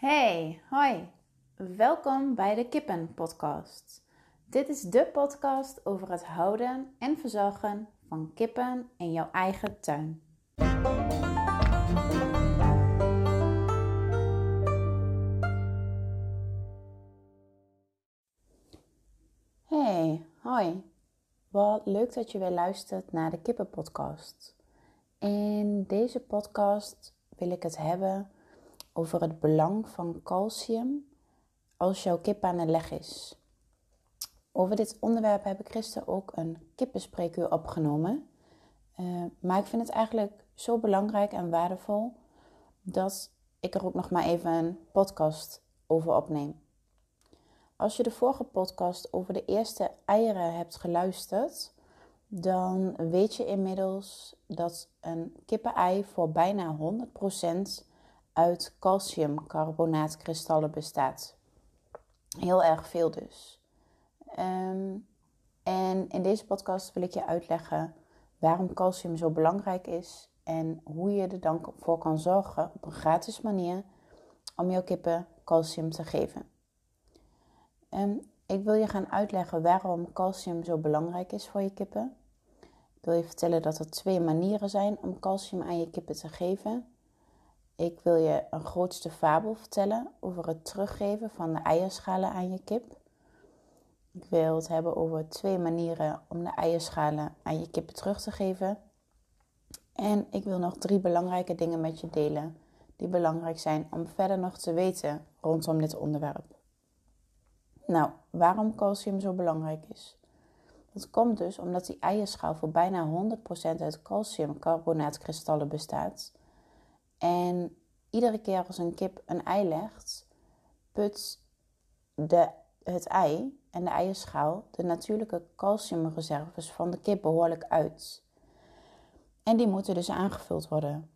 Hey, hoi. Welkom bij de Kippen Podcast. Dit is de podcast over het houden en verzorgen van kippen in jouw eigen tuin. Hey, hoi. Wat leuk dat je weer luistert naar de Kippen Podcast. In deze podcast wil ik het hebben over het belang van calcium als jouw kip aan de leg is. Over dit onderwerp heb ik gisteren ook een kippenspreekuur opgenomen. Uh, maar ik vind het eigenlijk zo belangrijk en waardevol dat ik er ook nog maar even een podcast over opneem. Als je de vorige podcast over de eerste eieren hebt geluisterd, dan weet je inmiddels dat een kippenei voor bijna 100% uit calciumcarbonaatkristallen bestaat. Heel erg veel dus. Ehm, en in deze podcast wil ik je uitleggen waarom calcium zo belangrijk is en hoe je er dan voor kan zorgen op een gratis manier om jouw kippen calcium te geven. Um, ik wil je gaan uitleggen waarom calcium zo belangrijk is voor je kippen. Ik wil je vertellen dat er twee manieren zijn om calcium aan je kippen te geven. Ik wil je een grootste fabel vertellen over het teruggeven van de eierschalen aan je kip. Ik wil het hebben over twee manieren om de eierschalen aan je kippen terug te geven. En ik wil nog drie belangrijke dingen met je delen die belangrijk zijn om verder nog te weten rondom dit onderwerp. Nou, waarom calcium zo belangrijk is? Dat komt dus omdat die eierschaal voor bijna 100% uit calciumcarbonaatkristallen bestaat. En iedere keer als een kip een ei legt, put de, het ei en de eierschaal de natuurlijke calciumreserves van de kip behoorlijk uit. En die moeten dus aangevuld worden.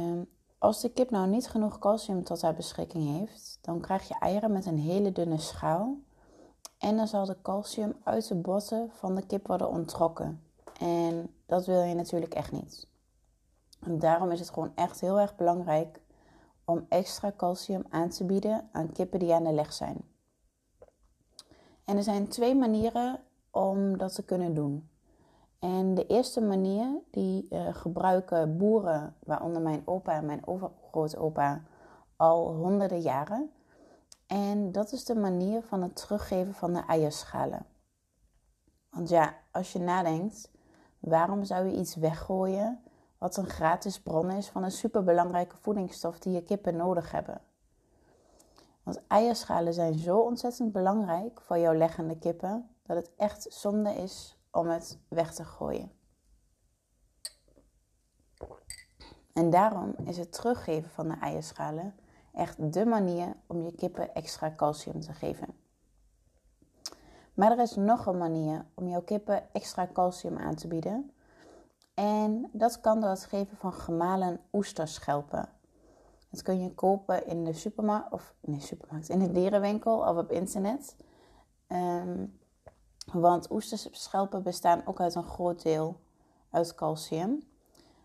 Um, als de kip nou niet genoeg calcium tot haar beschikking heeft, dan krijg je eieren met een hele dunne schaal. En dan zal de calcium uit de botten van de kip worden onttrokken. En dat wil je natuurlijk echt niet. En daarom is het gewoon echt heel erg belangrijk om extra calcium aan te bieden aan kippen die aan de leg zijn. En er zijn twee manieren om dat te kunnen doen. En de eerste manier die uh, gebruiken boeren, waaronder mijn opa en mijn overgrootopa, al honderden jaren. En dat is de manier van het teruggeven van de eierschalen. Want ja, als je nadenkt, waarom zou je iets weggooien wat een gratis bron is van een superbelangrijke voedingsstof die je kippen nodig hebben? Want eierschalen zijn zo ontzettend belangrijk voor jouw leggende kippen dat het echt zonde is om het weg te gooien. En daarom is het teruggeven van de eierschalen echt de manier om je kippen extra calcium te geven. Maar er is nog een manier om jouw kippen extra calcium aan te bieden. En dat kan door het geven van gemalen oesterschelpen. Dat kun je kopen in de supermarkt, of in de supermarkt, in de dierenwinkel of op internet. Um, want oesterschelpen bestaan ook uit een groot deel uit calcium.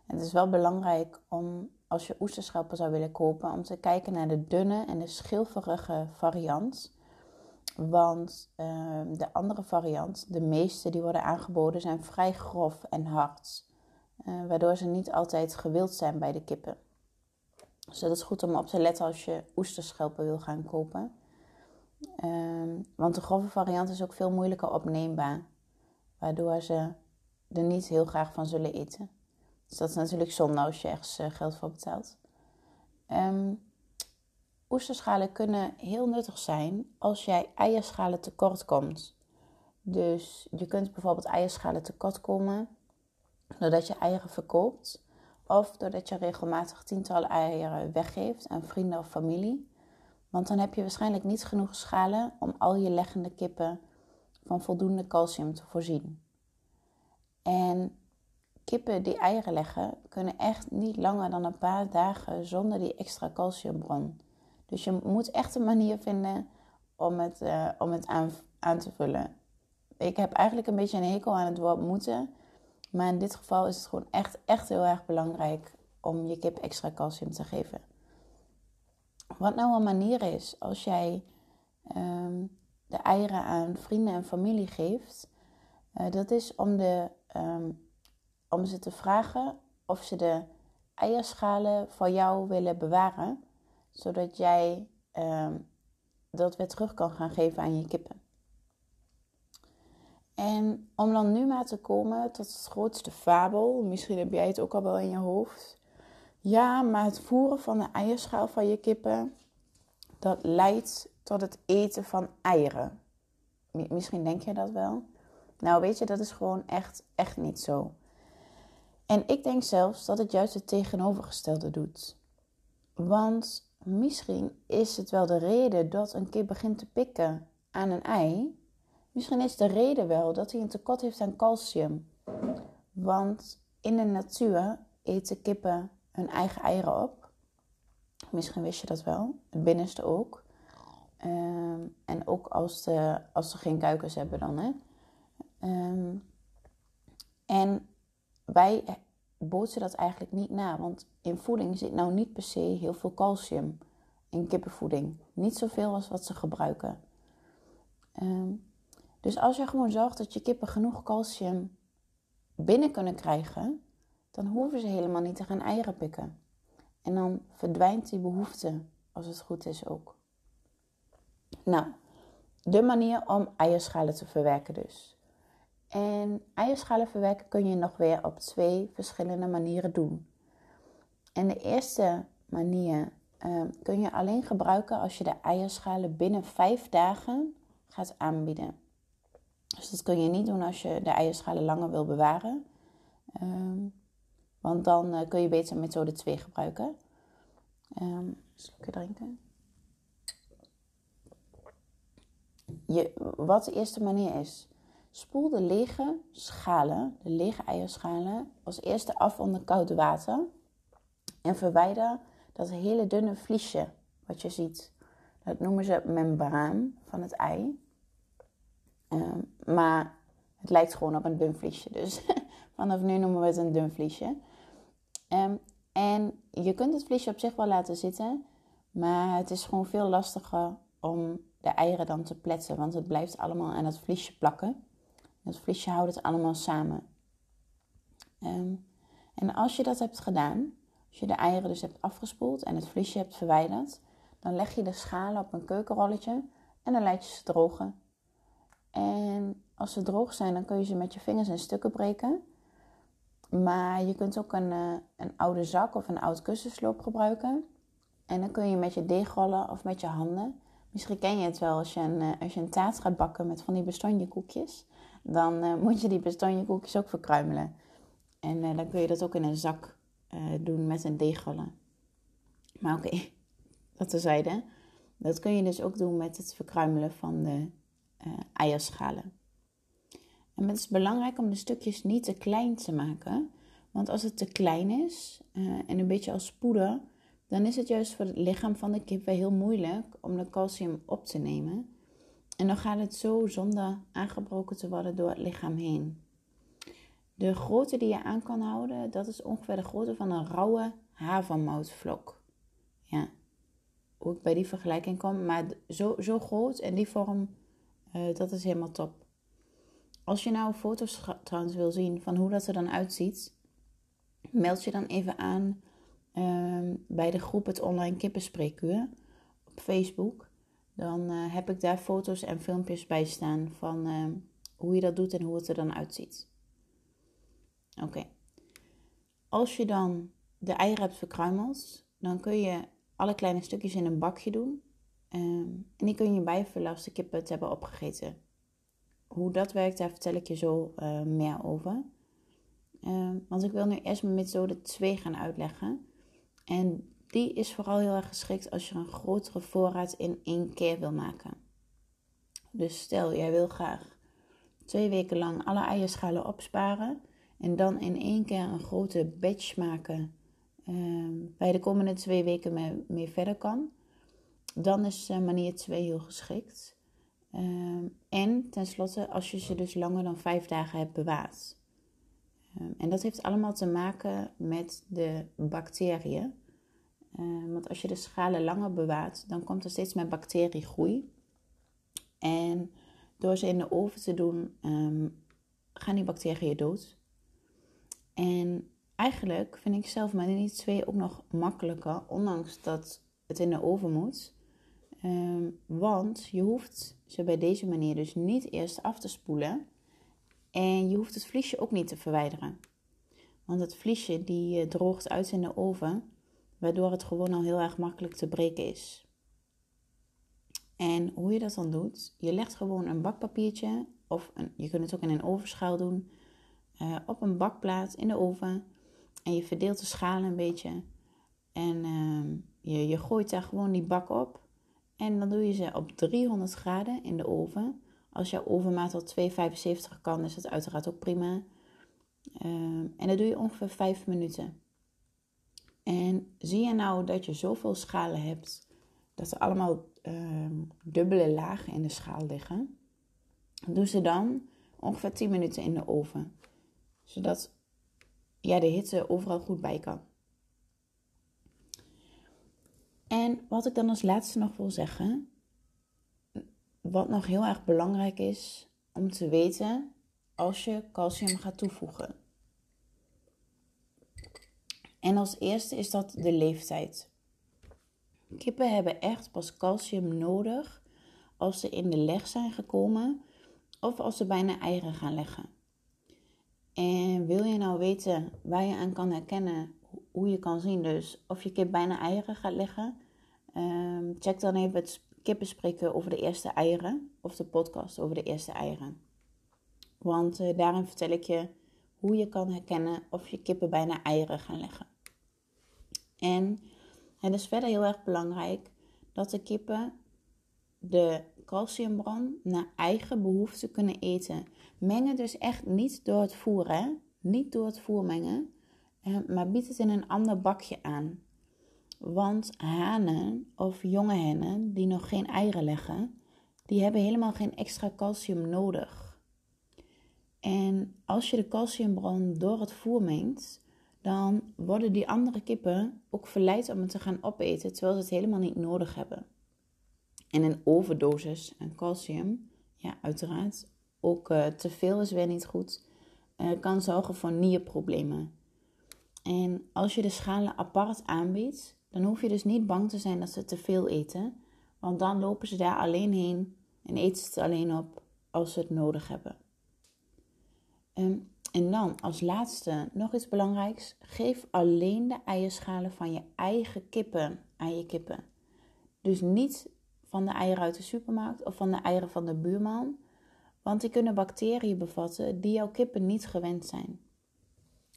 het is wel belangrijk om, als je oesterschelpen zou willen kopen, om te kijken naar de dunne en de schilferige variant. Want uh, de andere variant, de meeste die worden aangeboden, zijn vrij grof en hard. Uh, waardoor ze niet altijd gewild zijn bij de kippen. Dus dat is goed om op te letten als je oesterschelpen wil gaan kopen. Um, want de grove variant is ook veel moeilijker opneembaar. Waardoor ze er niet heel graag van zullen eten. Dus dat is natuurlijk zonde als je ergens uh, geld voor betaalt. Um, oesterschalen kunnen heel nuttig zijn als jij eierschalen tekort komt. Dus je kunt bijvoorbeeld eierschalen tekort komen doordat je eieren verkoopt. Of doordat je regelmatig tientallen eieren weggeeft aan vrienden of familie. Want dan heb je waarschijnlijk niet genoeg schalen om al je leggende kippen van voldoende calcium te voorzien. En kippen die eieren leggen kunnen echt niet langer dan een paar dagen zonder die extra calciumbron. Dus je moet echt een manier vinden om het, uh, om het aan, aan te vullen. Ik heb eigenlijk een beetje een hekel aan het woord moeten. Maar in dit geval is het gewoon echt, echt heel erg belangrijk om je kip extra calcium te geven. Wat nou een manier is als jij ehm, de eieren aan vrienden en familie geeft, uh, dat is om, de, ehm, om ze te vragen of ze de eierschalen voor jou willen bewaren, zodat jij um, dat weer terug kan gaan geven aan je kippen. En om dan nu maar te komen tot het grootste fabel, misschien heb jij het ook al wel in je hoofd. Ja, maar het voeren van de eierschaal van je kippen, dat leidt tot het eten van eieren. Misschien denk je dat wel. Nou, weet je, dat is gewoon echt, echt niet zo. En ik denk zelfs dat het juist het tegenovergestelde doet. Want misschien is het wel de reden dat een kip begint te pikken aan een ei. Misschien is de reden wel dat hij een tekort heeft aan calcium. Want in de natuur eten kippen hun eigen eieren op. Misschien wist je dat wel. Het binnenste ook. Ehm, en ook als, de, als ze geen kuikens hebben dan. Hè. Ehm, en wij bootsen dat eigenlijk niet na. Want in voeding zit nou niet per se heel veel calcium. In kippenvoeding. Niet zoveel als wat ze gebruiken. Ehm, dus als je gewoon zorgt dat je kippen genoeg calcium binnen kunnen krijgen, dan hoeven ze helemaal niet te gaan eieren pikken. En dan verdwijnt die behoefte, als het goed is ook. Nou, de manier om eierschalen te verwerken dus. En eierschalen verwerken kun je nog weer op twee verschillende manieren doen. En de eerste manier uh, kun je alleen gebruiken als je de eierschalen binnen vijf dagen gaat aanbieden. Dus dat kun je niet doen als je de eierschalen langer wil bewaren. Um, want dan uh, kun je beter methode 2 gebruiken. Um, slokje drinken. Je, wat de eerste manier is. Spoel de lege schalen, de lege eierschalen, als eerste af onder koud water. En verwijder dat hele dunne vliesje wat je ziet. Dat noemen ze membraan van het ei. Um, maar het lijkt gewoon op een dun vliesje. Dus vanaf nu noemen we het een dun vliesje. Um, en je kunt het vliesje op zich wel laten zitten. Maar het is gewoon veel lastiger om de eieren dan te pletsen. Want het blijft allemaal aan het vliesje plakken. Het vliesje houdt het allemaal samen. Um, en als je dat hebt gedaan, als je de eieren dus hebt afgespoeld en het vliesje hebt verwijderd, dan leg je de schalen op een keukenrolletje en dan laat je ze drogen. En als ze droog zijn, dan kun je ze met je vingers in stukken breken. Maar je kunt ook een, uh, een oude zak of een oud kussensloop gebruiken. En dan kun je met je deegrollen of met je handen. Misschien ken je het wel als je een, uh, als je een taart gaat bakken met van die bestonjekoekjes. Dan uh, moet je die bestonjekoekjes ook verkruimelen. En dan kun je dat ook in een zak doen met een deegrollen. Maar oké, okay, dat terzijde. Dat kun je dus ook doen met het verkruimelen van de uh, eierschalen. En het is belangrijk om de stukjes niet te klein te maken. Want als het te klein is uh, en een beetje als poeder, dan is het juist voor het lichaam van de kip weer heel moeilijk om de calcium op te nemen. En dan gaat het zo zonder aangebroken te worden door het lichaam heen. De grootte die je aan kan houden, dat is ongeveer de grootte van een rauwe havermoutvlok. Ja, hoe ik bij die vergelijking kom, maar zo, zo groot en die vorm uh, dat is helemaal top. Als je nou foto's trouwens wil zien van hoe dat er dan uitziet, meld je dan even aan uh, bij de groep Het Online Kippenspreekuur op Facebook. Dan uh, heb ik daar foto's en filmpjes bij staan van uh, hoe je dat doet en hoe het er dan uitziet. Oké. Als je dan de eieren hebt verkruimeld, dan kun je alle kleine stukjes in een bakje doen. Um, en die kun je bijvullen als de kippen het hebben opgegeten. Hoe dat werkt, daar vertel ik je zo uh, meer over. Um, want ik wil nu eerst mijn methode 2 gaan uitleggen. En die is vooral heel erg geschikt als je een grotere voorraad in één keer wil maken. Dus stel, jij wil graag twee weken lang alle eierschalen opsparen. En dan in één keer een grote batch maken. Um, waar je de komende twee weken mee, mee verder kan dan is uh, manier 2 heel geschikt. Uh, en tenslotte als je ze dus langer dan vijf dagen hebt bewaard. Uh, en dat heeft allemaal te maken met de bacteriën. Uh, want als je de schalen langer bewaart, dan komt er steeds meer bacteriegroei. En door ze in de oven te doen, um, gaan die bacteriën dood. En eigenlijk vind ik zelf die twee ook nog makkelijker, ondanks dat het in de oven moet. Um, want je hoeft ze bij deze manier dus niet eerst af te spoelen. En je hoeft het vliesje ook niet te verwijderen. Want het vliesje die eh, droogt uit in de oven, waardoor het gewoon al heel erg makkelijk te breken is. En hoe je dat dan doet, je legt gewoon een bakpapiertje, of een, je kunt het ook in een ovenschaal doen, uh, op een bakplaat in de oven. En je verdeelt de schalen een beetje. En uh, je, je gooit daar gewoon die bak op. En dan doe je ze op 300 graden in de oven. Als jouw ovenmaat al 275 kan, is dat uiteraard ook prima. Uh, en dat doe je ongeveer 5 minuten. En zie je nou dat je zoveel schalen hebt, dat er allemaal ehm, dubbele lagen in de schaal liggen. Doe ze dan ongeveer 10 minuten in de oven. Zodat ja, de hitte overal goed bij kan. En wat ik dan als laatste nog wil zeggen, wat nog heel erg belangrijk is om te weten als je calcium gaat toevoegen. En als eerste is dat de leeftijd. Kippen hebben echt pas calcium nodig als ze in de leg zijn gekomen of als ze bijna eieren gaan leggen. En wil je nou weten waar je aan kan herkennen hoe je kan zien dus of je kip bijna eieren gaat leggen? Ehm, check dan even het kippenspreken over de eerste eieren of de podcast over de eerste eieren. Want uh, daarin vertel ik je hoe je kan herkennen of je kippen bijna eieren gaan leggen. En het is verder heel erg belangrijk dat de kippen de calciumbron naar eigen behoefte kunnen eten. Mengen dus echt niet door het voeren, niet door het voer mengen, eh, maar bied het in een ander bakje aan. Want hanen of jonge hennen die nog geen eieren leggen, die hebben helemaal geen extra calcium nodig. En als je de calciumbron door het voer mengt, dan worden die andere kippen ook verleid om het te gaan opeten terwijl ze het helemaal niet nodig hebben. En een overdosis aan calcium, ja, uiteraard, ook uh, te veel is weer niet goed, uh, kan zorgen voor nierproblemen. En als je de schalen apart aanbiedt, dan hoef je dus niet bang te zijn dat ze te veel eten, want dan lopen ze daar alleen heen en eten ze het alleen op als ze het nodig hebben. Um, en dan als laatste nog iets belangrijks. Geef alleen de eierschalen van je eigen kippen aan je kippen. Dus niet van de eieren uit de supermarkt of van de eieren van de buurman. Want die kunnen bacteriën bevatten die jouw kippen niet gewend zijn.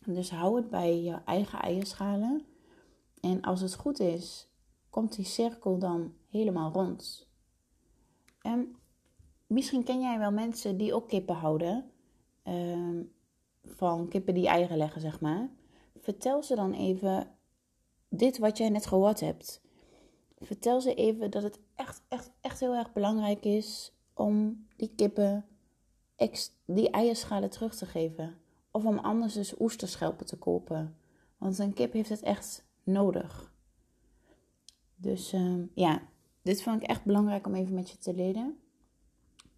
Dus hou het bij je eigen eierschalen. En als het goed is, komt die cirkel dan helemaal rond. En misschien ken jij wel mensen die ook kippen houden. Ehm, van kippen die eieren leggen, zeg maar. Vertel ze dan even dit wat jij net gehoord hebt. Vertel ze even dat het echt, echt, echt heel erg belangrijk is om die kippen die eierschalen terug te geven. Of om anders dus oesterschelpen te kopen. Want een kip heeft het echt nodig. Dus uh, ja, dit vond ik echt belangrijk om even met je te delen.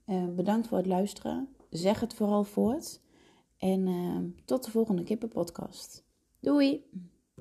Uh, bedankt voor het luisteren. Zeg het vooral voort. En uh, tot de volgende kippenpodcast. Doei!